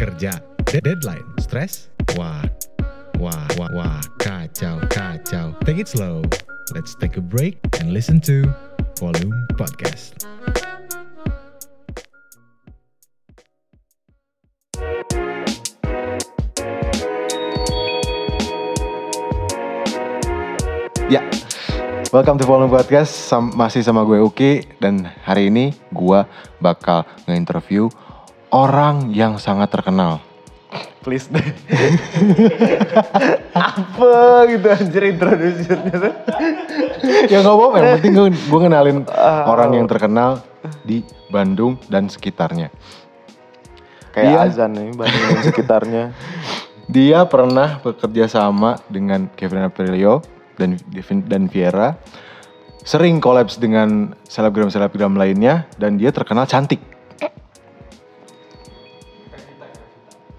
kerja, deadline, stres, wah, wah, wah, wah, kacau, kacau. Take it slow. Let's take a break and listen to Volume Podcast. Ya, welcome to Volume Podcast Sam- masih sama gue Uki dan hari ini gue bakal nge-interview orang yang sangat terkenal. Please deh. Apa gitu anjir introducernya tuh. ya nggak apa-apa, yang penting gue, gue kenalin orang yang terkenal di Bandung dan sekitarnya. Kayak Iya. azan nih Bandung dan sekitarnya. Dia pernah bekerja sama dengan Kevin Aprilio dan dan Viera. Sering kolaps dengan selebgram-selebgram lainnya dan dia terkenal cantik.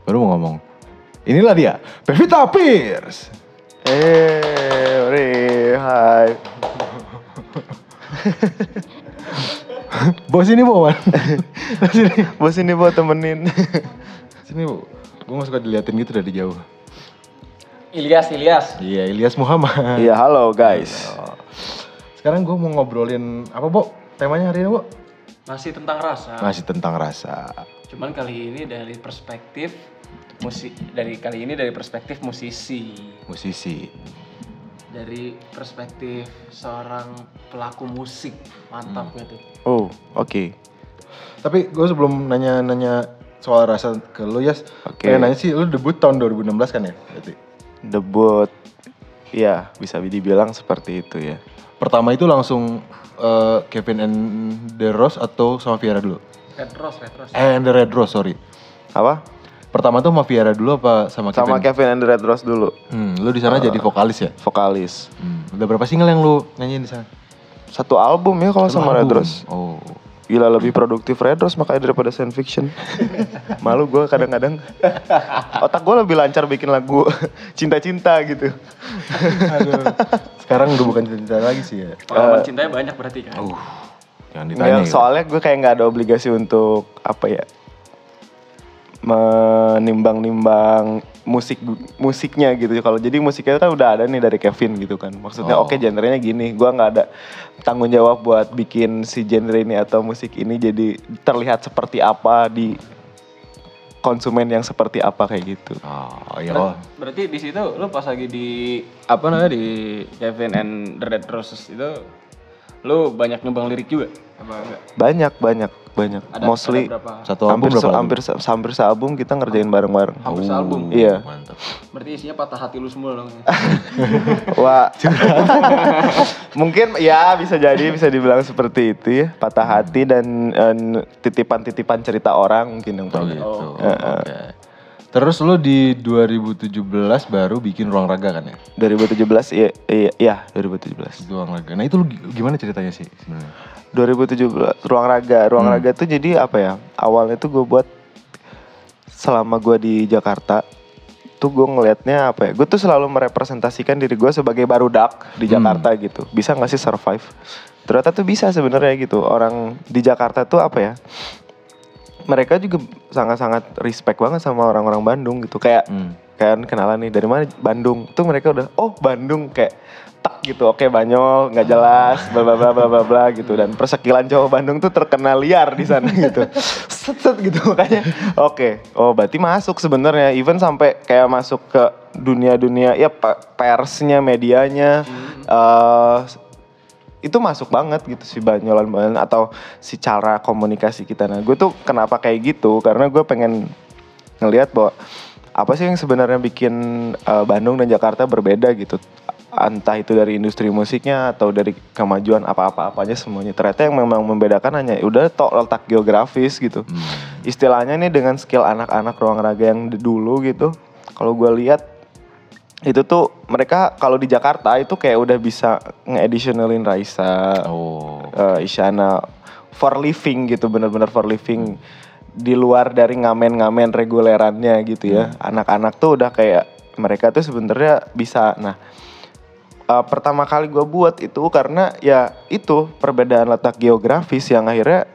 Baru mau ngomong. Inilah dia, Pevita Pierce. Eh, ore, hai. Bos ini bu, man. Sini, Bos ini buat temenin. sini bu. Gue gak suka diliatin gitu dari jauh. Ilyas, Ilyas. Iya, Ilyas Muhammad. Iya, halo guys. Sekarang gue mau ngobrolin apa, Bu? Temanya hari ini, Bu? Masih tentang rasa. Masih tentang rasa. Cuman kali ini dari perspektif musik dari kali ini dari perspektif musisi. Musisi. Dari perspektif seorang pelaku musik. Mantap gitu. Oh, oke. Tapi gue sebelum nanya-nanya soal rasa ke lu, Yas. Oke. Pengen nanya sih, lu debut tahun 2016 kan ya? Berarti. Debut. Ya, bisa dibilang seperti itu ya. Pertama itu langsung eh, Kevin and the Rose atau sama Viera dulu? Red Rose, Red Rose. Eh, and the Red Rose, sorry. Apa? Pertama tuh sama Viera dulu apa sama Kevin? Sama Kevin and the Red Rose dulu. Hmm, lu di sana jadi vokalis ya? Vokalis. Hmm. Udah berapa single yang lu nyanyiin di sana? Satu album ya kalau sama Red Album. Rose. Oh. Gila lebih produktif Red Rose makanya daripada Science Fiction. Malu gue kadang-kadang. Otak gue lebih lancar bikin lagu cinta-cinta gitu. Aduh. Sekarang udah bukan cinta lagi sih ya. Pengalaman cintanya banyak berarti kan. Uh, jangan ditanya. Nggak, gitu. soalnya gue kayak nggak ada obligasi untuk apa ya menimbang-nimbang musik musiknya gitu kalau jadi musiknya kan udah ada nih dari Kevin gitu kan maksudnya Oh. oke genrenya gini gue nggak ada tanggung jawab buat bikin si genre ini atau musik ini jadi terlihat seperti apa di konsumen yang seperti apa kayak gitu Oh, iya. Ber- Berarti di situ lu pas lagi di apa namanya di Kevin and the Red Roses itu lu banyak nyumbang lirik juga apa enggak? banyak banyak banyak Ada, mostly ada berapa? Satu album hampir berapa? se- album? hampir se- hampir sealbum kita ngerjain bareng-bareng Hampir sealbum. Iya. Mantap. Berarti isinya patah hati lu semua dong. Wah, mungkin ya bisa jadi bisa dibilang seperti itu ya patah hati dan eh, titipan-titipan cerita orang mungkin yang Oh gitu. Oke. Terus lu di 2017 baru bikin ruang raga kan ya? 2017 iya iya, iya 2017. Ruang raga. Nah itu lu gi- gimana ceritanya sih sebenarnya? 2017 ruang raga. Ruang raga tuh jadi apa ya? Awalnya tuh gue buat selama gue di Jakarta tuh gue ngelihatnya apa ya? Gue tuh selalu merepresentasikan diri gue sebagai barudak di Jakarta gitu. Bisa nggak sih survive? Ternyata tuh bisa sebenarnya gitu. Orang di Jakarta tuh apa ya mereka juga sangat-sangat respect banget sama orang-orang Bandung gitu. Kayak Hmm. kan kenalan nih dari mana? Bandung. Tuh mereka udah oh Bandung. Kayak tak gitu. Oke Banyol nggak jelas bla bla bla bla bla bla gitu. Dan persekilan cowok Bandung tuh terkenal liar di sana gitu. Set set gitu. Makanya oke. Oh berarti masuk sebenarnya. Even sampai kayak masuk ke dunia-dunia ya pe- persnya medianya eh itu masuk banget gitu si banyolan banyolan atau si cara komunikasi kita. Nah gue tuh kenapa kayak gitu? Karena gue pengen ngelihat bahwa apa sih yang sebenarnya bikin eh, Bandung dan Jakarta berbeda gitu? Entah itu dari industri musiknya atau dari kemajuan apa-apa-apanya semuanya. Ternyata yang memang membedakan hanya udah tok letak geografis gitu. Istilahnya nih dengan skill anak-anak ruang raga yang dulu gitu kalau gue lihat itu tuh mereka kalau di Jakarta itu kayak udah bisa nge-additionalin Raisa, Oh. eh, Isyana for living gitu bener-bener for living. Di luar dari ngamen-ngamen regulerannya gitu ya. Anak-anak tuh udah kayak mereka tuh sebenarnya bisa. Nah eh, pertama kali gue buat itu karena ya itu perbedaan letak geografis yang akhirnya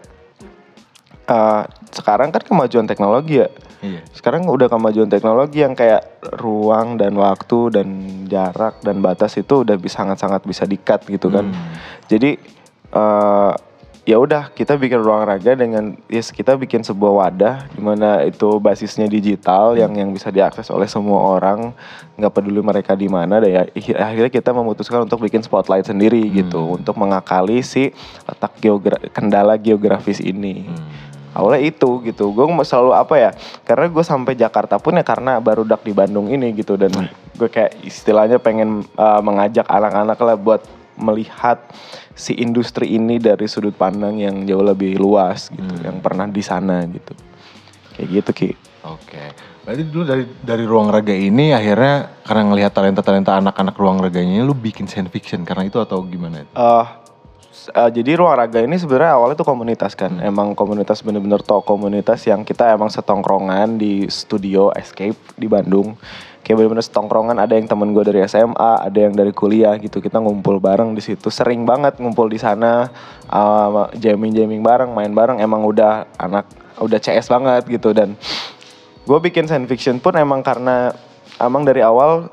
eh, sekarang kan kemajuan teknologi ya Iya. Sekarang udah kemajuan teknologi yang kayak ruang dan waktu dan jarak dan batas itu udah bisa sangat-sangat bisa dikat gitu kan. Hmm. Jadi eh ya udah kita bikin ruang raga dengan yes kita bikin sebuah wadah di mana itu basisnya digital yang yang bisa diakses oleh semua orang nggak peduli mereka di mana ya akhirnya kita memutuskan untuk bikin spotlight sendiri gitu untuk mengakali si letak geogra kendala geografis ini awalnya itu gitu. Gue selalu apa ya karena gue sampai Jakarta pun ya karena baru dak di Bandung ini gitu. Dan gue kayak istilahnya pengen uh, mengajak anak-anak lah buat melihat si industri ini dari sudut pandang yang jauh lebih luas gitu. Yang pernah di sana gitu. Kayak gitu ki. Oke. Berarti dulu dari dari ruang raga ini akhirnya karena ngelihat talenta-talenta anak-anak ruang raganya lu bikin science fiction karena itu atau gimana? Eh, eh, jadi ruang raga ini sebenarnya awalnya tuh komunitas kan. Emang komunitas bener-bener toh komunitas yang kita emang setongkrongan di studio Escape di Bandung. Kayak bener-bener setongkrongan ada yang temen gue dari SMA, ada yang dari kuliah gitu. Kita ngumpul bareng di situ. Sering banget ngumpul di sana, uh, jamming-jamming bareng, main bareng. Emang udah anak udah CS banget gitu dan gue bikin science fiction pun emang karena emang dari awal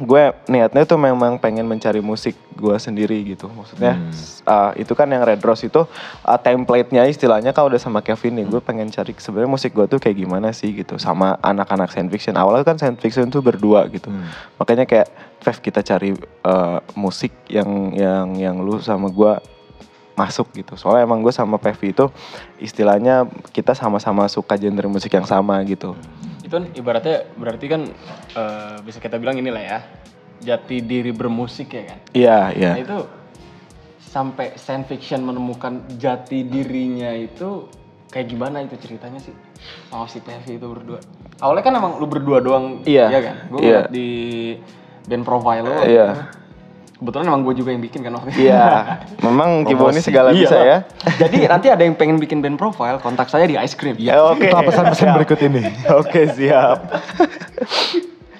gue niatnya tuh memang pengen mencari musik gue sendiri gitu. Maksudnya uh, itu kan yang Red Rose itu uh, template-nya istilahnya kan udah sama Kevin nih gue pengen cari sebenarnya musik gue tuh kayak gimana sih gitu sama anak-anak science fiction. Awalnya kan science fiction tuh berdua gitu. Makanya kayak Fev kita cari uh, musik yang yang yang lu sama gue masuk gitu. Soalnya emang gue sama Pevi itu istilahnya kita sama-sama suka genre musik yang sama gitu Itu kan ibaratnya berarti kan eh, bisa kita bilang inilah ya. Jati diri bermusik ya kan. iya iya Nah itu sampai science fiction menemukan jati dirinya itu kayak gimana itu ceritanya sih sama si Pevi itu berdua. Awalnya kan emang lu berdua doang Iya. ya kan. Gue Iya. ngeliat di band profile lo. Iya. Kebetulan emang gue juga yang bikin kan waktu itu. Iya, memang Kibo ini segala Iya bisa lah. ya. Jadi nanti ada yang pengen bikin band profile, kontak saya di Ice Cream. Ya, Oke. Itu pesan-pesan berikut ini. Oke, siap.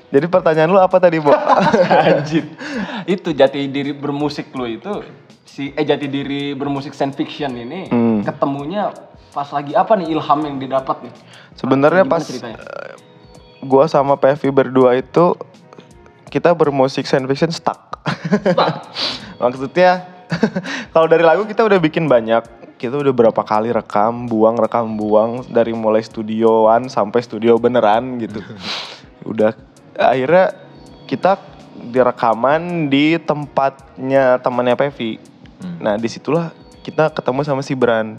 Jadi pertanyaan lu apa tadi, Bo? Anjir. itu jati diri bermusik lu itu si eh jati diri bermusik science fiction ini Hmm. ketemunya pas lagi apa nih ilham yang didapat nih? Sebenarnya pas ceritanya? gua sama Pevi berdua itu kita bermusik science fiction stuck. Maksudnya kalau dari lagu kita udah bikin banyak. Kita udah berapa kali rekam, buang, rekam, buang dari mulai studioan sampai studio beneran gitu. udah akhirnya kita direkaman di tempatnya temannya Pevi. Nah di situlah kita ketemu sama si Bran.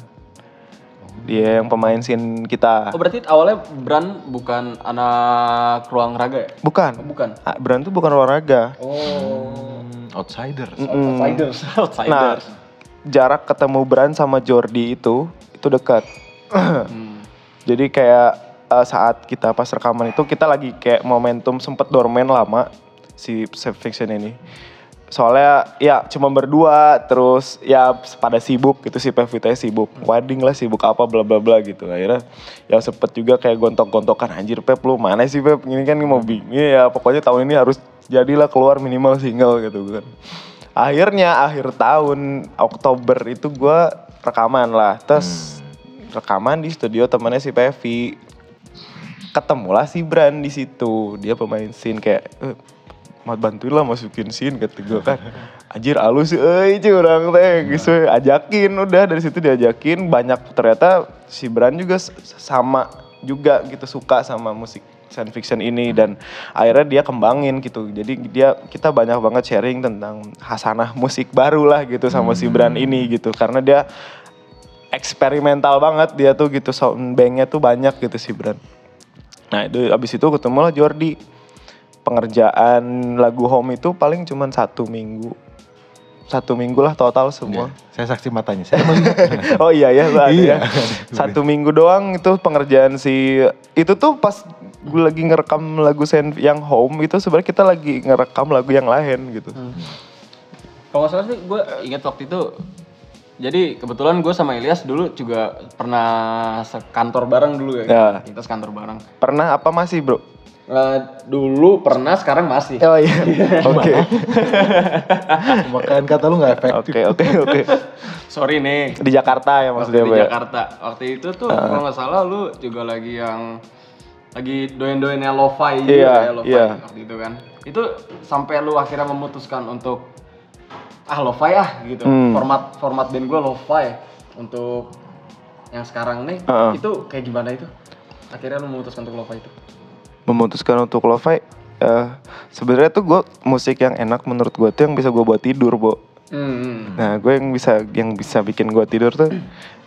Dia yang pemain scene kita. Oh berarti awalnya Bran bukan anak ruang raga ya? Bukan. Oh, bukan. Ah, Bran tuh bukan olahraga. Oh. Outsider. Outsiders. Nah, Outsiders. jarak ketemu Bran sama Jordi itu itu dekat. Hmm. Jadi kayak eh, saat kita pas rekaman itu kita lagi kayak momentum sempet dormen lama si Fiction ini. Soalnya ya cuma berdua terus ya pada sibuk gitu si Pevita sibuk. Wedding lah sibuk apa bla bla bla gitu. Akhirnya ya sempet juga kayak gontok-gontokan anjir Pep lu mana sih Pep ini kan mau bingung ya pokoknya tahun ini harus jadilah keluar minimal single gitu kan. Akhirnya akhir tahun Oktober itu gua rekaman lah. Terus rekaman di studio temannya si Pevi. Ketemulah si Bran di situ. Dia pemain scene kayak eh, mau bantuin lah masukin scene kata gue kan. Anjir alus euy cuy orang teh gitu. Ajakin udah dari situ diajakin. Banyak ternyata si Bran juga sama juga gitu suka sama musik science fiction ini. Dan akhirnya dia kembangin gitu. Jadi dia kita banyak banget sharing tentang hasanah musik baru lah gitu sama si Bran ini gitu. Karena dia eksperimental banget dia tuh gitu. Sound banknya tuh banyak gitu si Bran. Nah itu abis itu ketemu lah Jordi pengerjaan lagu home itu paling cuman satu minggu satu minggu lah total semua Saya saksi matanya. Saya oh iya ya ada Iya. ya satu minggu doang itu pengerjaan si itu tuh pas gue lagi ngerekam lagu sen yang home itu sebenarnya kita lagi ngerekam lagu yang lain gitu Kalau nggak salah sih gue ingat waktu itu. Jadi kebetulan gue sama Ilyas dulu juga pernah sekantor bareng dulu ya. Ya. Kita sekantor bareng. pernah apa masih bro Eh, dulu pernah, sekarang masih. oh iya oke Pemakaian kata lu nggak efektif. oke oke oke Sorry nih. di Jakarta ya Waktu maksudnya di ya? Jakarta. Waktu itu tuh kalau nggak salah lu juga lagi yang lagi doyan-doyannya lo-fi Iya, ya, lo-fi iya. waktu itu kan. Itu sampai lu akhirnya memutuskan untuk ah lo-fi ah gitu. Hmm. Format format band gue lo-fi untuk yang sekarang nih Heeh. itu kayak gimana itu? Akhirnya lu memutuskan untuk lo-fi itu. Memutuskan untuk lo-fi eh sebenarnya tuh gue musik yang enak menurut gue tuh yang bisa gue buat tidur bo. Hmm. nah gue yang bisa yang bisa bikin gue tidur tuh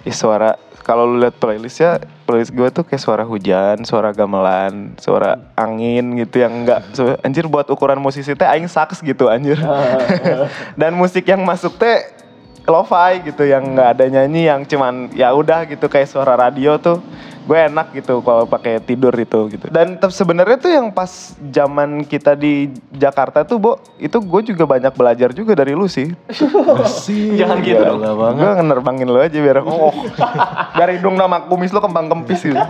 ya suara kalau lu lihat playlist ya playlist gue tuh kayak suara hujan suara gamelan suara angin gitu yang enggak so, anjir buat ukuran musisi teh aing saks gitu anjir. Dan musik yang masuk teh lo-fi gitu yang nggak ada nyanyi yang cuman ya udah gitu kayak suara radio tuh gue enak gitu kalau pakai tidur itu gitu dan sebenarnya tuh yang pas zaman kita di Jakarta tuh bo itu gue juga banyak belajar juga dari lu sih Sih, Jangan gitu dong. Gak banget. gue ngenerbangin lo aja biar oh biar hidung nama kumis lo kembang kempis gitu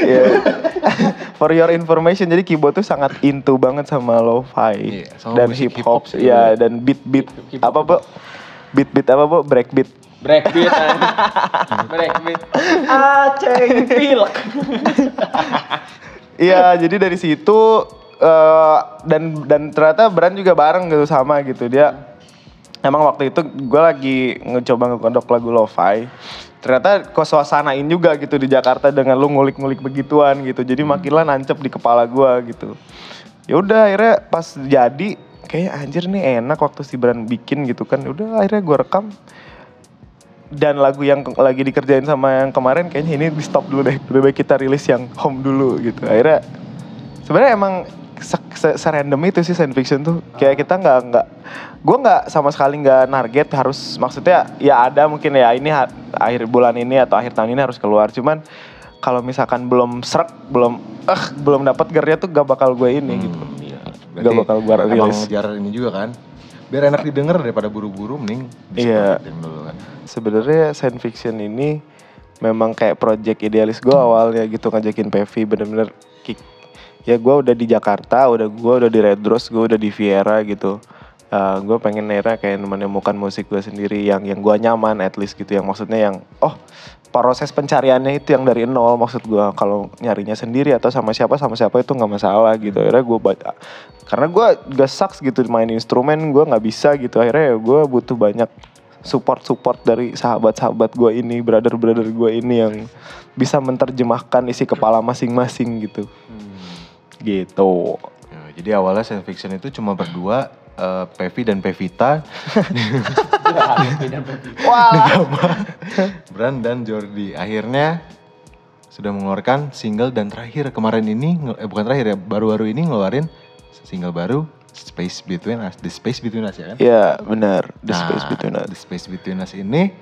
Iya. For your information, jadi Kibo tuh sangat into banget sama lo-fi Iya, sama dan hip hop, ya dan beat beat apa bo? Beat beat apa bo? Break beat. Breakbeat. Breakbeat. Aceng pilek. Iya, jadi dari situ eh, dan dan ternyata Bran juga bareng gitu sama gitu dia. Emang waktu itu gue lagi ngecoba ngekodok lagu lo-fi. Ternyata kok suasanain juga gitu di Jakarta dengan lu ngulik-ngulik begituan gitu. Jadi makin lah nancep di kepala gue gitu. Ya udah akhirnya pas jadi kayak anjir nih enak waktu si Bran bikin gitu kan. Udah akhirnya gue rekam dan lagu yang lagi dikerjain sama yang kemarin kayaknya ini di stop dulu deh lebih baik kita rilis yang home dulu gitu akhirnya sebenarnya emang se, se- serandom itu sih science fiction tuh kayak kita nggak nggak gue nggak sama sekali nggak target harus maksudnya ya ada mungkin ya ini ha- akhir bulan ini atau akhir tahun ini harus keluar cuman kalau misalkan belum serak belum eh belum dapat gernya tuh gak bakal gue ini gitu Iya. Gak bakal emang rilis. ngejar ini juga kan. Biar enak didengar daripada buru-buru mending Iya. dulu kan. sebenarnya science fiction ini memang kayak project idealis gue awalnya gitu ngajakin Pevi bener-bener kick ya gue udah di Jakarta udah gue udah di Red Rose gue udah di Viera gitu gue pengen akhirnya kayak menemukan musik gue sendiri yang yang gue nyaman at least gitu yang maksudnya yang oh proses pencariannya itu yang dari nol maksud gue kalau nyarinya sendiri atau sama siapa sama siapa itu nggak masalah gitu. Akhirnya gue baca karena gue gak sucks gitu main instrumen gue nggak bisa gitu. Akhirnya gue butuh banyak support support dari sahabat-sahabat gue ini brother brother gue ini yang bisa menerjemahkan isi kepala masing-masing gitu. Gitu. Ya, jadi awalnya science fiction itu cuma berdua eh, Pevi dan Pevita, Bran dan Jordi. Akhirnya sudah mengeluarkan single dan terakhir kemarin ini eh bukan terakhir ya, baru-baru ini ngeluarin single baru Space Between Us, The Space Between Us ya kan? ya benar the Nah, space between us The Space Between Us ini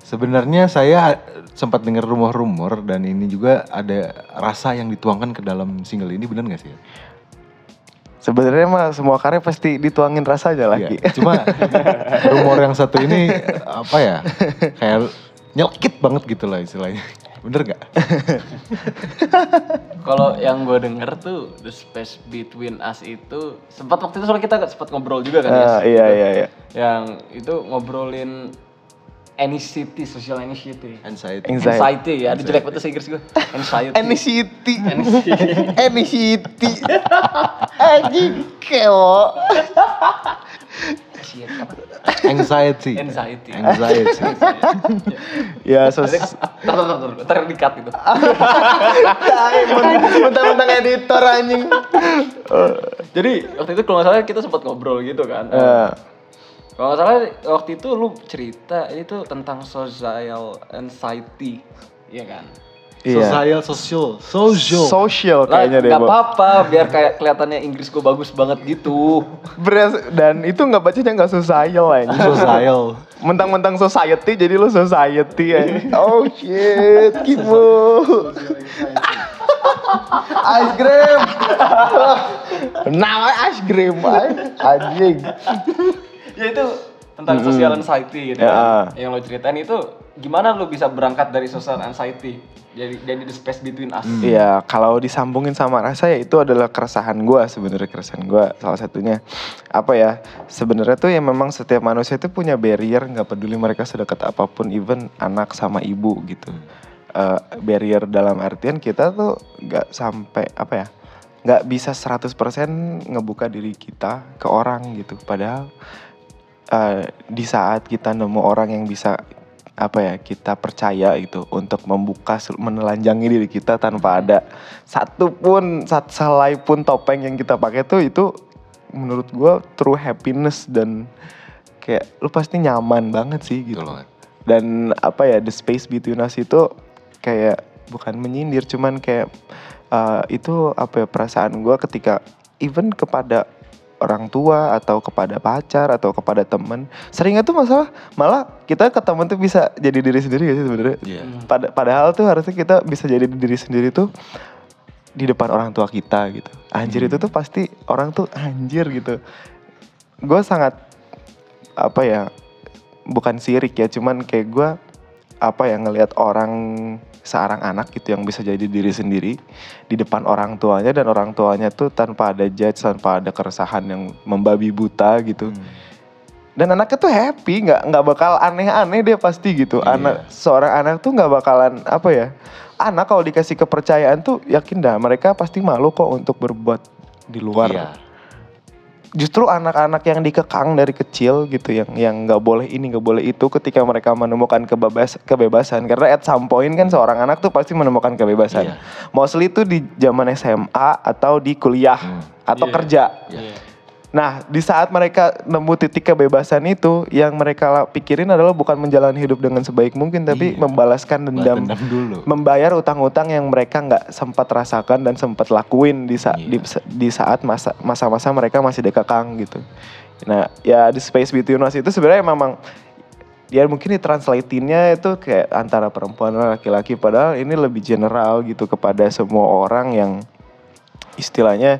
sebenarnya saya sempat dengar rumor-rumor dan ini juga ada rasa yang dituangkan ke dalam single ini benar nggak sih? Sebenarnya mah semua karya pasti dituangin rasanya lagi Iya, Cuma rumor yang satu ini apa ya? Kayak nyelkit banget gitu lah istilahnya. Bener gak? Kalau yang gue denger tuh the space between us itu sempat waktu itu soalnya kita sempat ngobrol juga kan Yes? iya iya iya Yang itu ngobrolin anxiety, social anxiety. Anxiety. Anxiety. Anxiety ya, ada jelek banget bahasa Inggris gue. Anxiety. Anxiety Anxiety Anjing kewo Anxiety. Anxiety. Anxiety. Ya sos Ntar, ntar, ntar, ntar, ntar di-cut itu. Mentang-mentang editor anjing Jadi waktu itu kalau nggak salah kita sempat ngobrol gitu kan. Eh, Kalau nggak salah waktu itu lu cerita itu tentang social anxiety, iya kan? Iya Social, social, social. Social Lah, kayaknya deh Bo. apa-apa, biar kayak kelihatannya Inggris gue bagus banget gitu. Beres, dan itu nggak bacanya nggak social anjing Social. Mentang-mentang society jadi lu society ya. Oh shit, Kimo. Ice cream. Nama ice cream anjing. ya itu tentang social anxiety gitu. Ya. kan. Yang lo ceritain itu gimana lu bisa berangkat dari social anxiety jadi jadi the space between us. Iya, kalau disambungin sama rasa ya itu adalah keresahan gua sebenarnya keresahan gua salah satunya apa ya sebenarnya tuh ya memang setiap manusia itu punya barrier nggak peduli mereka sedekat apa pun even anak sama ibu gitu eh, barrier dalam artian kita tuh nggak sampai apa ya nggak bisa 100% ngebuka diri kita ke orang gitu padahal eh, di saat kita nemu orang yang bisa apa ya kita percaya itu untuk membuka menelanjangi diri kita tanpa ada satu pun sat selai pun topeng yang kita pakai tuh itu menurut gua true happiness dan kayak lu pasti nyaman banget sih gitu. Betul dan apa ya the space between us itu kayak bukan menyindir cuman kayak uh, itu apa ya perasaan gua ketika even kepada orang tua atau kepada pacar atau kepada temen. Seringnya tuh masalah malah kita ke temen tuh bisa jadi diri sendiri gak sih sebenarnya? Iya. Pada, padahal tuh harusnya kita bisa jadi diri sendiri tuh di depan orang tua kita gitu. Anjir itu tuh pasti orang tuh anjir gitu. Gue sangat apa ya bukan sirik ya cuman kayak gue apa ya ngelihat orang seorang anak gitu yang bisa jadi diri sendiri di depan orang tuanya dan orang tuanya tuh tanpa ada judge tanpa ada keresahan yang membabi buta gitu Hmm. dan anaknya tuh happy nggak nggak bakal aneh-aneh dia pasti gitu Iya. anak seorang anak tuh nggak bakalan apa ya anak kalau dikasih kepercayaan tuh yakin dah mereka pasti malu kok untuk berbuat di luar Iya. Justru anak-anak yang dikekang dari kecil gitu yang yang nggak boleh ini nggak boleh itu ketika mereka menemukan kebebas kebebasan karena at some point kan seorang anak tuh pasti menemukan kebebasan Iya. mostly itu di zaman SMA atau di kuliah Hmm. atau Iya. kerja Iya. Nah, di saat mereka nemu titik kebebasan itu, yang mereka pikirin adalah bukan menjalani hidup dengan sebaik mungkin, tapi Iya. membalaskan Balas dendam, dendam dulu. membayar utang-utang yang mereka nggak sempat rasakan dan sempat lakuin di saat Iya. di, di saat masa masa-masa mereka masih dikekang gitu. Nah, ya di space between us itu sebenarnya memang ya mungkin ditranslatinnya itu kayak antara perempuan dan laki-laki padahal ini lebih general gitu kepada semua orang yang istilahnya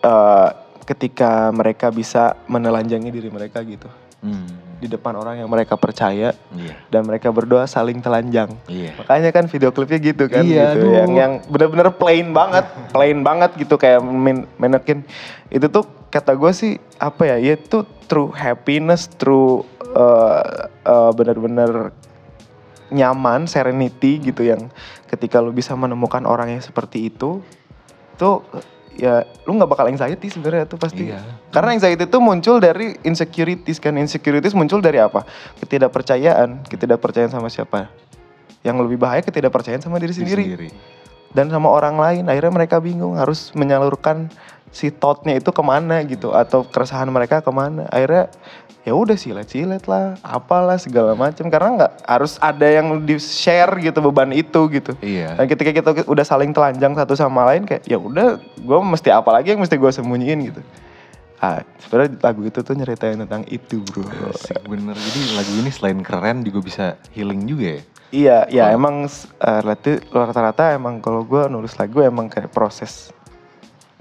eh, ketika mereka bisa menelanjangi diri mereka gitu Hmm. di depan orang yang mereka percaya Iya. dan mereka berdoa saling telanjang. Iya. Makanya kan video klipnya gitu kan Iya, gitu aduh. yang yang bener-bener plain banget, plain banget gitu kayak main, manekin itu tuh kata gue sih apa ya, ya itu true happiness, true uh, uh, bener-bener nyaman, serenity gitu yang ketika lu bisa menemukan orang yang seperti itu, tuh ya lu nggak bakal anxiety sebenarnya tuh pasti. Iya. Karena anxiety itu muncul dari insecurities kan, insecurities muncul dari apa? Ketidakpercayaan, ketidakpercayaan sama siapa? Yang lebih bahaya ketidakpercayaan sama diri sendiri dan sama orang lain. Akhirnya mereka bingung harus menyalurkan si thoughtnya itu ke mana gitu atau keresahan mereka ke mana. Akhirnya ya udah silet-silet lah, apalah segala macam karena nggak harus ada yang di share gitu beban itu gitu. Iya. Dan ketika kita udah saling telanjang satu sama lain kayak ya udah gue mesti apa lagi yang mesti gue sembunyiin gitu. Ah, sebenarnya lagu itu tuh nyeritain tentang itu bro. Asik bener. Jadi lagu ini selain keren juga bisa healing juga ya. Iya, ya emang uh, rata- rata-rata emang kalau gue nulis lagu emang kayak proses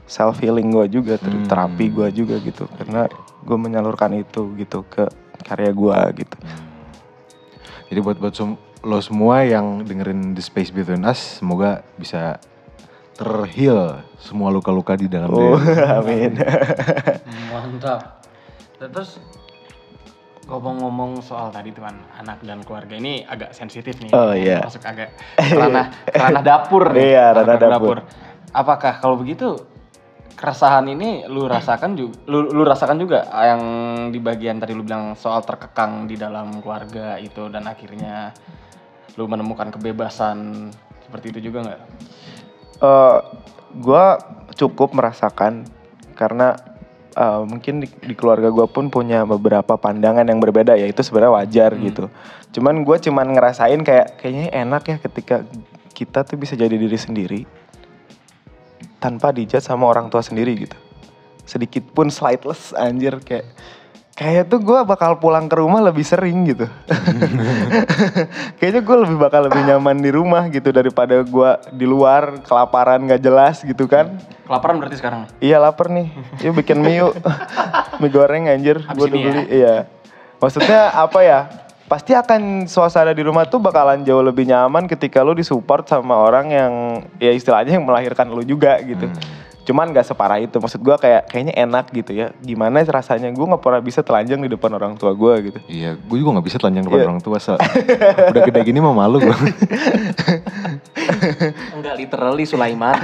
self healing gue juga, ter- Hmm. terapi gue juga gitu, karena gue menyalurkan itu gitu ke karya gue gitu. Jadi buat buat sem- lo semua yang dengerin The Space Between Us, semoga bisa terheal semua luka-luka di dalam Oh, diri. amin. Mantap. Terus ngomong-ngomong soal tadi tuh kan anak dan keluarga ini agak sensitif nih. Oh, iya. Masuk agak ranah ranah dapur nih. Iya, ranah Ranah dapur. Apakah kalau begitu keresahan ini lu rasakan juga lu, lu rasakan juga yang di bagian tadi lu bilang soal terkekang di dalam keluarga itu dan akhirnya lu menemukan kebebasan seperti itu juga nggak? Eh, gue cukup merasakan karena eh, mungkin di, di keluarga gue pun punya beberapa pandangan yang berbeda ya itu sebenarnya wajar gitu. Cuman gue cuman ngerasain kayak kayaknya enak ya ketika kita tuh bisa jadi diri sendiri tanpa dijudge sama orang tua sendiri gitu. Sedikit pun slightless anjir kayak kayak tuh gue bakal pulang ke rumah lebih sering gitu. Kayaknya gue lebih bakal lebih nyaman di rumah gitu daripada gue di luar kelaparan gak jelas gitu kan. Kelaparan berarti sekarang? Iya lapar nih, yuk bikin mie yuk. mie goreng anjir, gue udah ini ya? beli. Iya. Maksudnya apa ya? Pasti akan suasana di rumah tuh bakalan jauh lebih nyaman ketika lu disupport sama orang yang ya istilahnya yang melahirkan lu juga gitu. Hmm. Cuman gak separah itu. Maksud gue kayak kayaknya enak gitu ya. Gimana rasanya gue nggak pernah bisa telanjang di depan orang tua gue gitu. Iya, gue juga gak bisa telanjang depan Iya. orang tua. So. Udah gede gini mah malu gue. Enggak literally Sulaiman.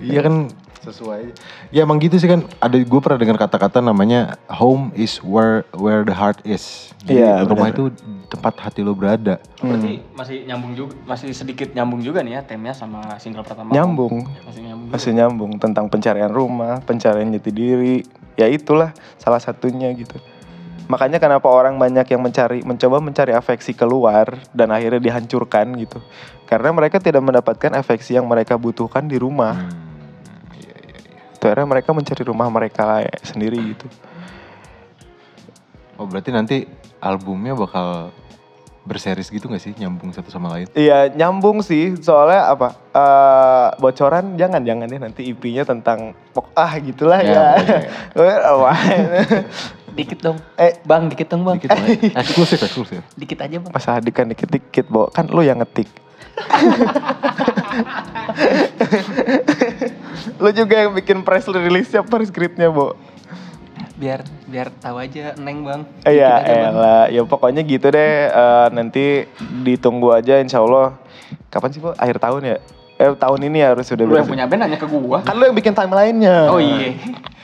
iya kan sesuai. Ya emang gitu sih kan. Ada gue pernah dengar kata-kata namanya home is where where the heart is. Iya, rumah itu tempat hati lo berada. Berarti masih nyambung juga, masih sedikit nyambung juga nih ya temnya sama single pertama. Nyambung. Masih nyambung. juga. Masih nyambung tentang pencarian rumah, pencarian jati diri. Ya itulah salah satunya gitu. Makanya kenapa orang banyak yang mencari mencoba mencari afeksi keluar dan akhirnya dihancurkan gitu. Karena mereka tidak mendapatkan afeksi yang mereka butuhkan di rumah. Iya. Itu akhirnya mereka mencari rumah mereka sendiri gitu. Oh berarti nanti albumnya bakal berseris gitu gak sih nyambung satu sama lain? Iya nyambung sih soalnya apa eh, bocoran jangan jangan deh nanti IP-nya tentang pok ah gitulah Ya, ya. Wah. Dikit dong. eh Bang, dikit dong bang. Dikit lah. eksklusif eksklusif. Dikit aja bang. Masa adik kan dikit-dikit, Bo. Kan lu yang ngetik. Lu juga yang bikin press release-nya per script-nya, Bo. Biar biar tahu aja neng bang. Iya, elah. Ya pokoknya gitu deh. Eh, nanti ditunggu aja insya Allah. Kapan sih, Bo? Akhir tahun ya? Eh, tahun ini harus sudah Lu yang punya band nanya ke gua. Kan lu yang bikin timeline-nya. Oh iya.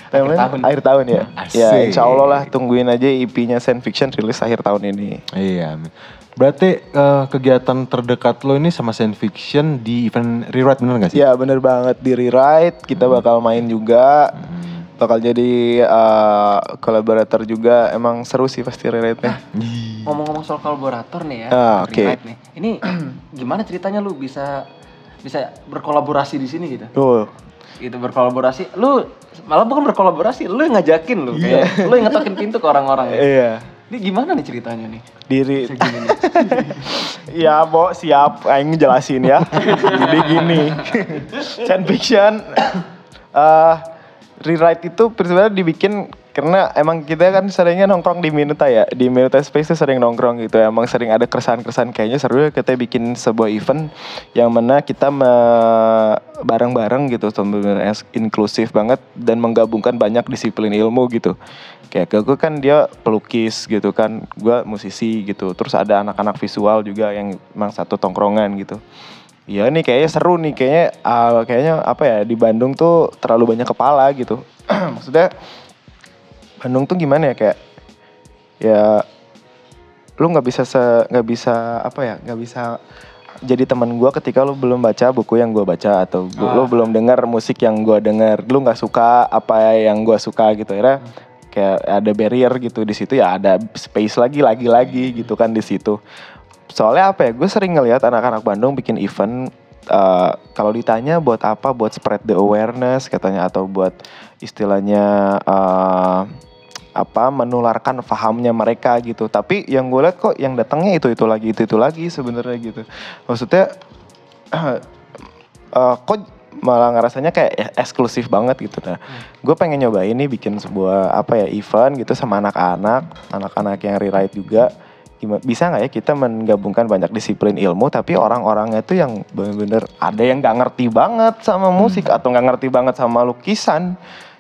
Timeline Akhir tahun. akhir tahun ya? Asik. Ya, insya Allah lah tungguin aja EP-nya Science Fiction rilis akhir tahun ini. Iya. amin. Berarti eh, kegiatan terdekat lo ini sama science fiction di event rewrite bener gak sih? Ya bener banget di rewrite kita bakal main juga Hmm. bakal jadi uh, kolaborator juga emang seru sih pasti rewrite-nya. Ngomong-ngomong soal kolaborator nih ya. Ah, oke. Greenlight nih. Ini gimana ceritanya lu bisa bisa berkolaborasi di sini gitu? Tuh. Gitu berkolaborasi. Lu malah bukan berkolaborasi, lu yang ngajakin lu kayak lu yang ngetokin pintu ke orang-orang. Iya. Ini gimana nih ceritanya nih? Diri. ya, Bo, siap aing jelasin ya. jadi gini. Science fiction eh rewrite itu sebenarnya dibikin karena emang kita kan seringnya nongkrong di Minuta ya di Minuta Space tuh sering nongkrong gitu emang sering ada keresahan-keresahan kayaknya seru ya kita bikin sebuah event yang mana kita bareng-bareng gitu es- inklusif banget dan menggabungkan banyak disiplin ilmu gitu kayak gue kan dia pelukis gitu kan gue musisi gitu. Terus ada anak-anak visual juga yang emang satu tongkrongan gitu. Iya nih kayaknya seru nih. Kayaknya ah, kayaknya apa ya di Bandung tuh terlalu banyak kepala gitu. Maksudnya Bandung tuh gimana ya? Kayak ya lu nggak bisa se nggak bisa apa ya? Nggak bisa jadi teman gua ketika lu belum baca buku yang gua baca atau gua- lu belum dengar musik yang gua dengar lu nggak suka apa yang gua suka gitu. Ya kayak ada barrier gitu di situ ya ada space lagi lagi lagi gitu kan di situ. Soalnya apa ya gue sering ngelihat anak-anak Bandung bikin event eh, kalau ditanya buat apa buat spread the awareness katanya atau buat istilahnya eh, apa menularkan fahamnya mereka gitu. Tapi yang gue lihat kok yang datangnya itu itu lagi itu itu lagi sebenarnya gitu. Maksudnya eh, kok malah ngerasanya kayak ya eksklusif banget gitu. Nah gue pengen nyoba ini bikin sebuah apa ya event gitu sama anak-anak anak-anak yang rewrite juga. Bisa nggak ya kita menggabungkan banyak disiplin ilmu tapi orang-orangnya itu yang bener-bener ada yang nggak ngerti banget sama musik atau nggak ngerti banget sama lukisan.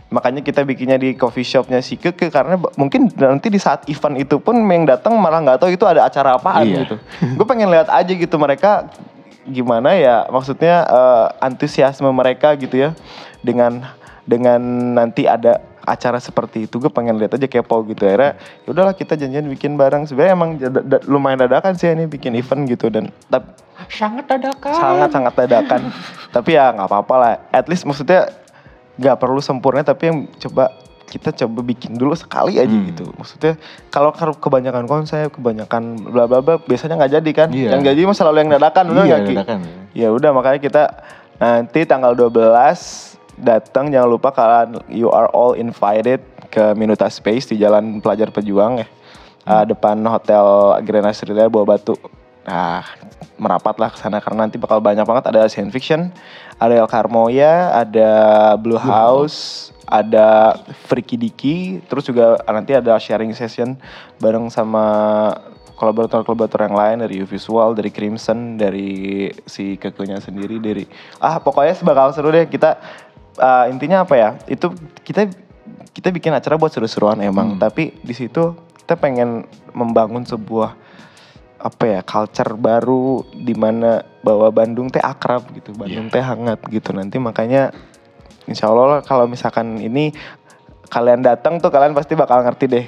Makanya kita bikinnya di coffee shopnya si Keke karena mungkin nanti di saat event itu pun yang datang malah nggak tahu itu ada acara apaan Iya. gitu. Gue pengen lihat aja gitu mereka gimana ya maksudnya eh, antusiasme mereka gitu ya dengan dengan nanti ada acara seperti itu gue pengen lihat aja kepo gitu. Akhirnya ya udahlah kita janjian bikin bareng. Sebenarnya emang jada- da- lumayan dadakan sih ini bikin event gitu. Dan tap- Sangat dadakan. sangat sangat dadakan. Tapi ya nggak apa-apa lah. At least maksudnya nggak perlu sempurna tapi yang coba kita coba bikin dulu sekali aja Hmm. gitu maksudnya kalau kebanyakan konsep kebanyakan bla bla bla biasanya nggak jadi kan Iya. yang jadi mah selalu yang dadakan Iya, nggak, Ki? dadakan. ya udah makanya kita nanti tanggal 12 datang jangan lupa kalian you are all invited ke Minuta Space di Jalan Pelajar Pejuang ya Uh, depan Hotel Grand Australia Buah Batu nah merapatlah ke sana karena nanti bakal banyak banget ada science fiction ada El Carmoya ada Blue House ada Freaky Diki terus juga nanti ada sharing session bareng sama kolaborator-kolaborator yang lain dari U Visual, dari Crimson, dari si kekunya sendiri, dari ah pokoknya bakal seru deh kita eh, intinya apa ya? Itu kita kita bikin acara buat seru-seruan emang, Hmm. tapi di situ kita pengen membangun sebuah apa ya culture baru di mana bahwa Bandung teh akrab gitu, Bandung teh hangat gitu. Nanti makanya insya Allah lah kalau misalkan ini kalian datang tuh kalian pasti bakal ngerti deh.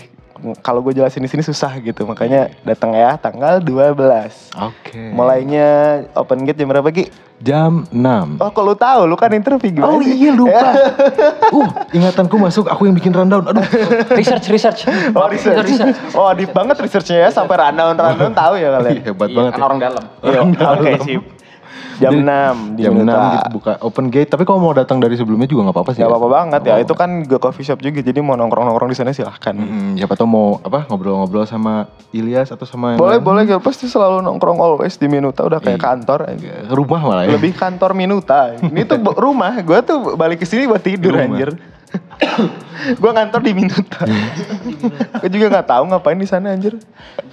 Kalau gue jelasin di sini susah gitu, makanya datang ya tanggal 12. Oke. Mulainya open gate jam berapa Ki? Jam 6. Oh lu tahu, lu kan interview Oh gimana sih? iya lupa. uh, ingatanku masuk, aku yang bikin rundown. Aduh. research research. Oh research. Oh deep banget researchnya ya sampai rundown rundown tahu ya kalian. Iya, hebat Iya, banget. kan ya. orang dalam. Iya, Oke sip. Jam 6 di Jam 6 Minuta. gitu buka open gate. Tapi kalau mau datang dari sebelumnya juga nggak apa-apa sih. Gak ya? apa-apa banget ya, Nggak itu kan juga coffee shop juga, jadi mau nongkrong-nongkrong di sana silahkan. Mm, siapa tau mau apa ngobrol-ngobrol sama Ilyas atau sama yang Boleh, lain. boleh, gue pasti selalu nongkrong always di Minuta, udah kayak Iya. kantor. Ke rumah malah ya. Lebih kantor Minuta. Ini tuh rumah, gue tuh balik ke sini buat tidur Rumah. anjir. gue kantor di Minuta. gue juga nggak tahu ngapain di sana anjir.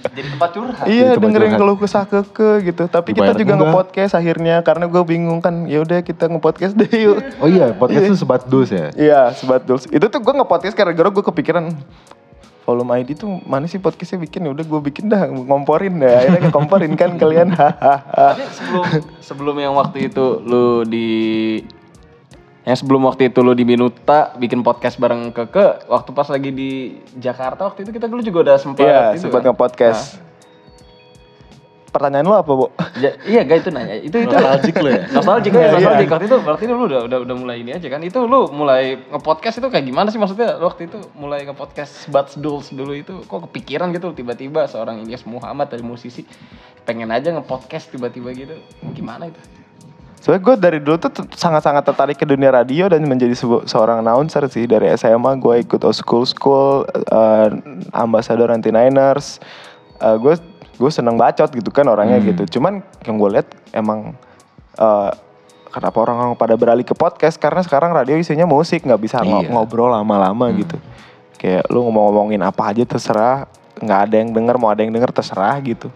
Jadi tempat curhat. Iya tempat dengerin keluh kesah keke gitu. Tapi kita Dibayar juga enggak. nge-podcast akhirnya karena gue bingung kan. Ya udah kita nge-podcast deh yuk. Oh iya, podcast itu sebat dus ya. Iya, sebat dulce. Itu tuh gue nge-podcast gara-gara gue kepikiran volume ID tuh mana sih podcastnya bikin ya udah gue bikin dah ngomporin dah akhirnya ngomporin kan kalian hahaha Tapi sebelum sebelum yang waktu itu lu di yang sebelum waktu itu lu di Minuta bikin podcast bareng Keke waktu pas lagi di Jakarta waktu itu kita dulu juga udah sempat iya sempat kan? nge-podcast. Pertanyaan lu apa bu Ja- iya guys itu nanya. Itu itu. Nostalgic lu ya? nostalgic ya nostalgic iya. waktu itu berarti lu udah udah udah mulai ini aja kan? Itu lu mulai ngepodcast itu kayak gimana sih? Maksudnya lu waktu itu mulai ngepodcast Bats Duls dulu itu kok kepikiran gitu? Tiba-tiba seorang Ilyas Muhammad dari musisi pengen aja ngepodcast tiba-tiba gitu. Gimana itu Soalnya gue dari dulu tuh sangat-sangat tertarik ke dunia radio dan menjadi seorang announcer sih dari SMA gue ikut O School School, uh, ambassador anti Niners. Uh, gue gue seneng bacot gitu kan orangnya gitu. Cuman yang gue lihat emang uh, kenapa orang-orang pada beralih ke podcast karena sekarang radio isinya musik nggak bisa Iya. ngobrol lama-lama gitu. Kayak lu ngomong-ngomongin apa aja terserah, nggak ada yang denger mau ada yang denger terserah gitu.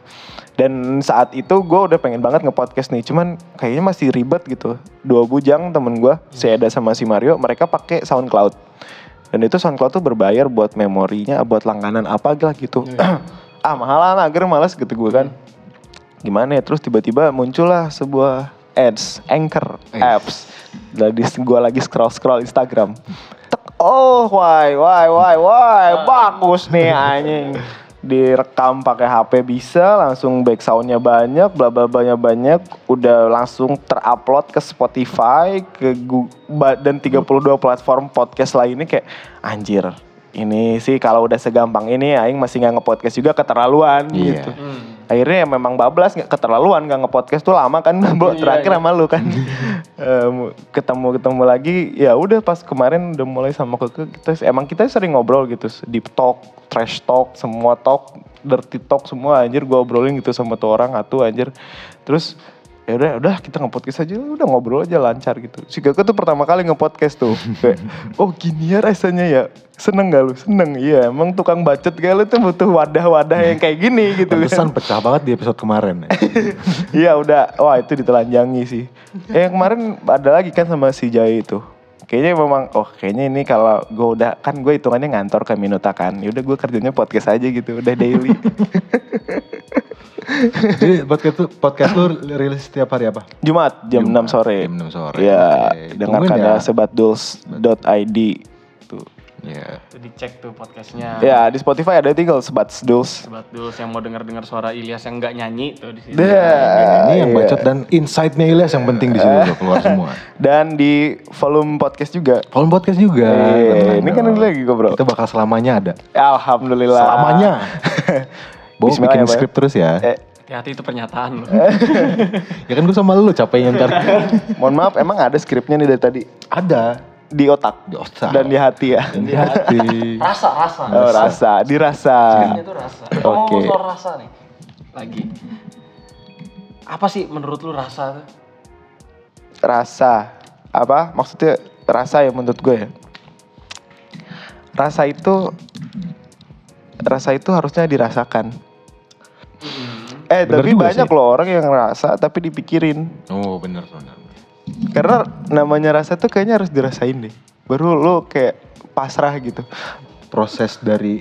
Dan saat itu gue udah pengen banget nge-podcast nih, cuman kayaknya masih ribet gitu. Dua bujang temen gue, si Eda sama si Mario, mereka pakai SoundCloud. Dan itu SoundCloud tuh berbayar buat memorinya, buat langganan apa gitu. ah mahalan, agar males gitu gue kan. Gimana ya, terus tiba-tiba muncullah sebuah ads, anchor, apps. Lagi gue lagi scroll-scroll Instagram. Tek, oh why, why, why, why, bagus nih anjing direkam pakai HP bisa langsung back soundnya banyak bla bla bla banyak udah langsung terupload ke Spotify ke ba- dan 32 platform podcast lainnya kayak anjir ini sih kalau udah segampang ini aing masih nggak nge-podcast juga keterlaluan Iya. gitu. Akhirnya ya memang bablas nggak keterlaluan nggak nge-podcast tuh lama kan Bo, terakhir sama lu kan. Em, ketemu ketemu lagi ya udah pas kemarin udah mulai sama keke kita emang kita sering ngobrol gitu deep talk trash talk semua talk dirty talk semua anjir gua obrolin gitu sama tuh orang atuh anjir. Terus ya udah udah kita nge-podcast aja udah ngobrol aja lancar gitu si Keke tuh pertama kali nge-podcast tuh kayak oh gini ya rasanya ya seneng gak lu seneng iya emang tukang bacot kayak lu tuh butuh wadah-wadah yang kayak gini gitu kan Pantesan pecah banget di episode kemarin. Iya udah, wah itu ditelanjangi sih. Eh yang kemarin ada lagi kan sama si Jai itu. Kayaknya memang, oh kayaknya ini kalau gue udah, kan gue hitungannya ngantor ke Minuta kan. Yaudah gue kerjanya podcast aja gitu, udah daily. Jadi podcast lu, podcast lu rilis setiap hari apa? Jumat jam Jumat, 6 sore. jam 6 sore. Iya, Oke. dengarkan Tungguin ya ya. sebatduls.id. Tuh. Iya. Itu dicek tuh podcastnya. Ya di Spotify ada tinggal sebatduls. Sobat Duls yang mau denger-dengar suara Ilyas yang nggak nyanyi tuh di sini. Dah. Ini yang iya. bacot dan insight-nya Ilyas yang penting di sini tuh keluar semua. Dan di volume podcast juga. Volume podcast juga. Eh, Tenang ini kan lagi kok bro. Itu bakal selamanya ada. Alhamdulillah. Selamanya. Bo Bismillah bikin ya, Pak. skrip terus ya. Eh, Hati-hati itu pernyataan lu. Ya kan gue sama lu capeknya ntar. mohon maaf, emang ada skripnya nih dari tadi? ada. Di otak. Di otak. Dan di hati ya. Dan di hati. rasa, rasa. Oh, rasa, dirasa. Skripnya tuh rasa. Oke. ngomong soal rasa nih. Lagi. Apa sih menurut lu rasa tuh? Rasa. Apa? Maksudnya rasa ya menurut gue ya. Rasa itu rasa itu harusnya dirasakan. Eh, Bener tapi banyak sih. loh orang yang ngerasa tapi dipikirin. Oh bener bener. Karena namanya rasa tuh kayaknya harus dirasain deh. Baru lo kayak pasrah gitu. Proses dari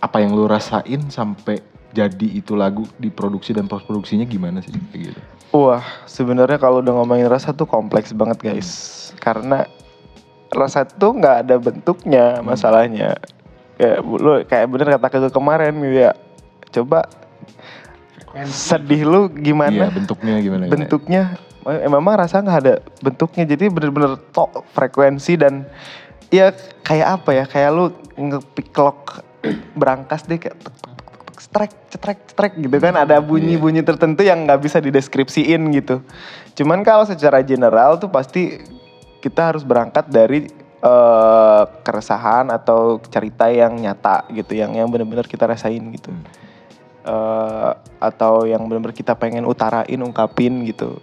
apa yang lu rasain sampai jadi itu lagu diproduksi dan post produksinya gimana sih kayak gitu? Wah, sebenarnya kalau udah ngomongin rasa tuh kompleks banget guys. Karena rasa tuh nggak ada bentuknya masalahnya. Kayak lu kayak bener kata ke kemarin gitu ya. Coba sedih lu Iya, gimana? bentuknya gimana? gimana? bentuknya eh, memang rasa nggak ada bentuknya jadi bener-bener tok frekuensi dan ya kayak apa ya kayak lu ngepiklok berangkas deh kayak strek cetrek cetrek gitu kan ada bunyi-bunyi tertentu yang nggak bisa dideskripsiin gitu cuman kalau secara general tuh pasti kita harus berangkat dari eh, keresahan atau cerita yang nyata gitu yang yang benar-benar kita rasain gitu eh, atau yang benar-benar kita pengen utarain, ungkapin gitu.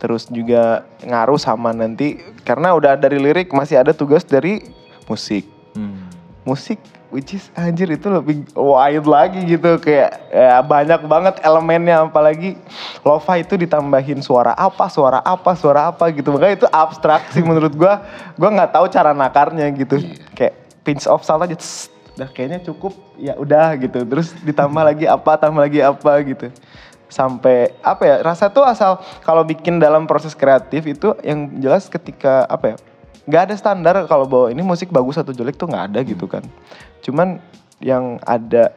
Terus juga ngaruh sama nanti karena udah dari lirik masih ada tugas dari musik. Hmm. Musik which is anjir itu lebih wild lagi gitu kayak ya, banyak banget elemennya apalagi lofa itu ditambahin suara apa suara apa suara apa gitu makanya itu abstrak sih menurut gua gua nggak tahu cara nakarnya gitu kayak pinch off salah aja tss, udah kayaknya cukup. Ya udah gitu. Terus ditambah lagi apa tambah lagi apa gitu. Sampai apa ya rasa tuh asal kalau bikin dalam proses kreatif itu yang jelas ketika apa ya nggak ada standar kalau bahwa ini musik bagus atau jelek tuh nggak ada gitu kan. Cuman yang ada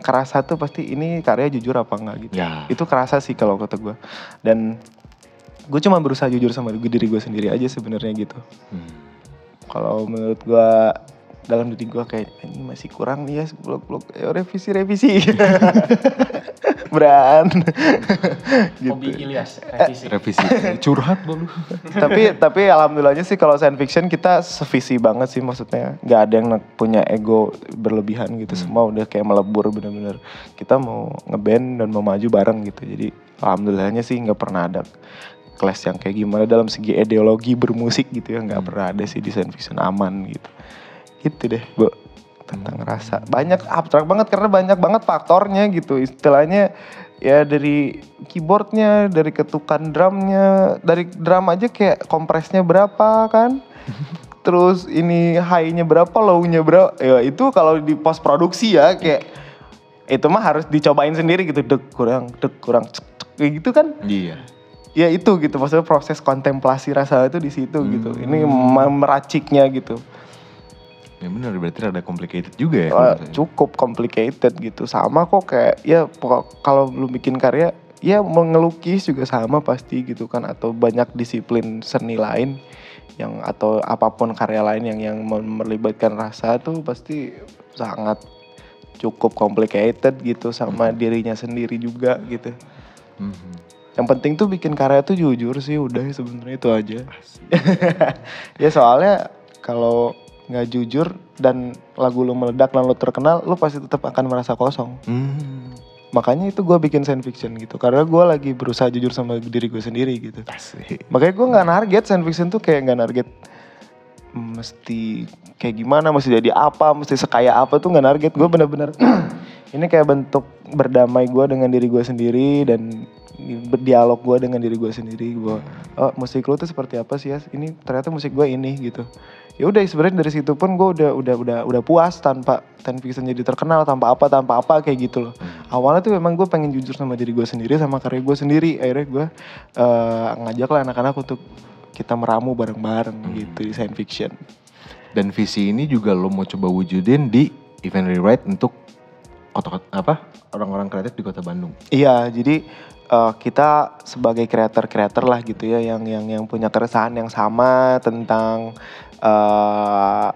kerasa tuh pasti ini karya jujur apa enggak gitu. Ya. itu kerasa sih kalau kata gue dan gue cuma berusaha jujur sama diri gue sendiri aja sebenarnya gitu. Hmm. kalau menurut gua dalam diri gua kayak ini masih kurang nih ya blok-blok ya revisi revisi beran. Gitu. Hobi Ilyas, revisi. Revisi. Curhat lu. tapi tapi alhamdulillahnya sih kalau science fiction kita sevisi banget sih maksudnya. Nggak ada yang punya ego berlebihan gitu. Semua udah kayak melebur bener-bener. Kita mau ngeband dan mau maju bareng gitu. Jadi alhamdulillahnya sih nggak pernah ada kelas yang kayak gimana. Dalam segi ideologi bermusik gitu ya nggak pernah ada sih di science fiction aman gitu gitu deh bu. Tentang rasa banyak abstrak banget karena banyak banget faktornya gitu. Istilahnya ya dari keyboardnya dari ketukan drumnya dari drum aja kayak kompresnya berapa kan? Terus ini high-nya berapa low-nya berapa. Ya itu kalau di post produksi ya kayak itu mah harus dicobain sendiri gitu. Dek kurang dek kurang cek, cek, kayak gitu kan? Iya. ya itu gitu. Maksudnya proses kontemplasi rasa itu di situ gitu. Ini me- meraciknya gitu Ya benar berarti ada complicated juga ya. Misalnya. cukup complicated gitu sama kok kayak ya kalau lu bikin karya ya mengelukis juga sama pasti gitu kan atau banyak disiplin seni lain yang atau apa pun karya lain yang yang melibatkan rasa tuh pasti sangat cukup complicated gitu sama dirinya sendiri juga gitu Mhm. yang penting tuh bikin karya tuh jujur sih udah sebenarnya itu aja ya soalnya kalau nggak jujur dan lagu lu meledak dan lu terkenal lu pasti tetap akan merasa kosong. Hmm. makanya itu gue bikin science fiction gitu karena gue lagi berusaha jujur sama diri gue sendiri gitu. Asik. makanya gue nggak target science fiction tuh kayak nggak target "Hmm, mesti kayak gimana mesti jadi apa mesti sekaya apa tuh nggak target gue bener-bener ini kayak bentuk berdamai gue dengan diri gue sendiri dan berdialog gue dengan diri gue sendiri. Gue oh musik lu tuh seperti apa sih ya ini ternyata musik gue ini gitu ya udah sebenarnya dari situ pun gue udah udah udah udah puas tanpa science fiction jadi terkenal tanpa apa tanpa apa kayak gitu loh. Awalnya tuh memang gue pengen jujur sama diri gue sendiri sama karya gue sendiri. Akhirnya gue eh, ngajak lah anak-anak untuk kita meramu bareng-bareng gitu di science fiction. Dan visi ini juga lo mau coba wujudin di event rewrite untuk kota apa orang-orang kreatif di kota Bandung. Iya, jadi eh, kita sebagai kreator-kreator lah gitu ya yang yang yang punya keresahan yang sama tentang eh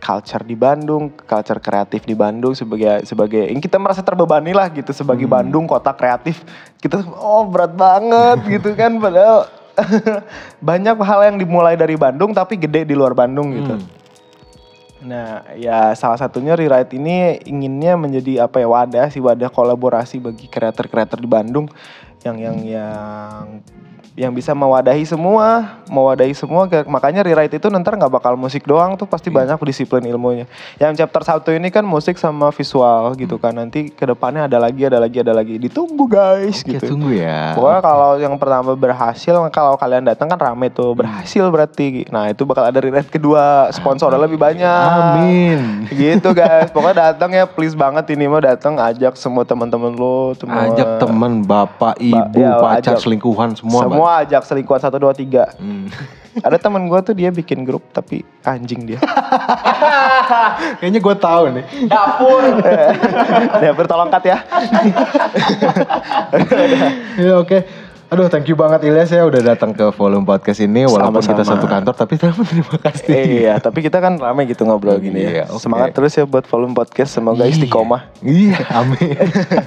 culture di Bandung, culture kreatif di Bandung sebagai sebagai yang kita merasa terbebani lah gitu sebagai Bandung kota kreatif. Kita oh berat banget gitu kan padahal banyak hal yang dimulai dari Bandung tapi gede di luar Bandung gitu. Hmm. Nah, ya salah satunya rewrite ini inginnya menjadi apa ya wadah sih wadah kolaborasi bagi kreator-kreator di Bandung yang yang yang yang bisa mewadahi semua, mewadahi semua. Makanya rewrite itu nanti nggak bakal musik doang tuh pasti banyak disiplin ilmunya. Yang chapter satu ini kan musik sama visual gitu kan. Nanti ke depannya ada lagi, ada lagi, ada lagi. Ditunggu guys Oke, gitu. tunggu ya. Pokoknya kalau yang pertama berhasil, kalau kalian datang kan rame tuh berhasil berarti. Nah itu bakal ada rewrite kedua, sponsornya lebih banyak. Amin. Gitu guys, pokoknya datang ya please banget ini mah datang ajak semua teman-teman lo, semua Ajak teman, bapak, ibu, ya, pacar, ajak. selingkuhan semua. semua ajak selingkuhan satu dua tiga. Hmm. Ada teman gue tuh dia bikin grup tapi anjing dia. Kayaknya gue tahu nih. Dapur. ya bertolong kat ya. Ya oke. Aduh, thank you banget Ilyas ya udah datang ke volume podcast ini walaupun kita Sama-sama. satu kantor tapi terima kasih. iya, tapi kita kan rame gitu ngobrol gini Iya, ya. oke. Semangat terus ya buat volume podcast. Semoga istiqomah. Iya, amin.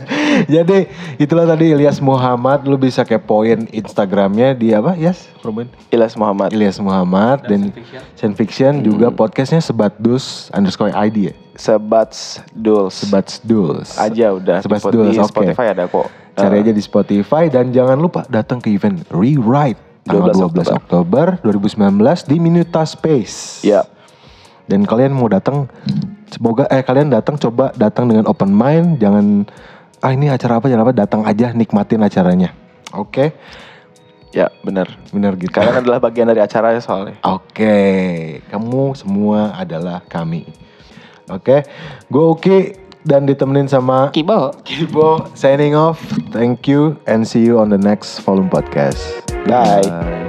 Jadi itulah tadi Ilyas Muhammad. Lu bisa kepoin Instagramnya di apa? Yes, Ruben. Ilyas Muhammad. Ilyas Muhammad dan, Sen Fiction juga podcastnya Sebat Dus underscore ID ya. Sebats Duls. Sebat Dus. aja udah Sebat Dus, di oke. Spotify ada kok. Cari Eh, aja di Spotify dan jangan lupa datang ke event Rewrite tanggal 12 12 Oktober 2019 di Minuta Space. Ya, Dan kalian mau datang semoga eh kalian datang coba datang dengan open mind, jangan ah ini acara apa jangan apa datang aja nikmatin acaranya. Oke, ya benar. benar gitu. Kalian adalah bagian dari acara ya soalnya. Oke, kamu semua adalah kami. Oke, gue Uki dan ditemenin sama Kibo. Kibo signing off. Thank you and see you on the next volume podcast. Bye. Bye.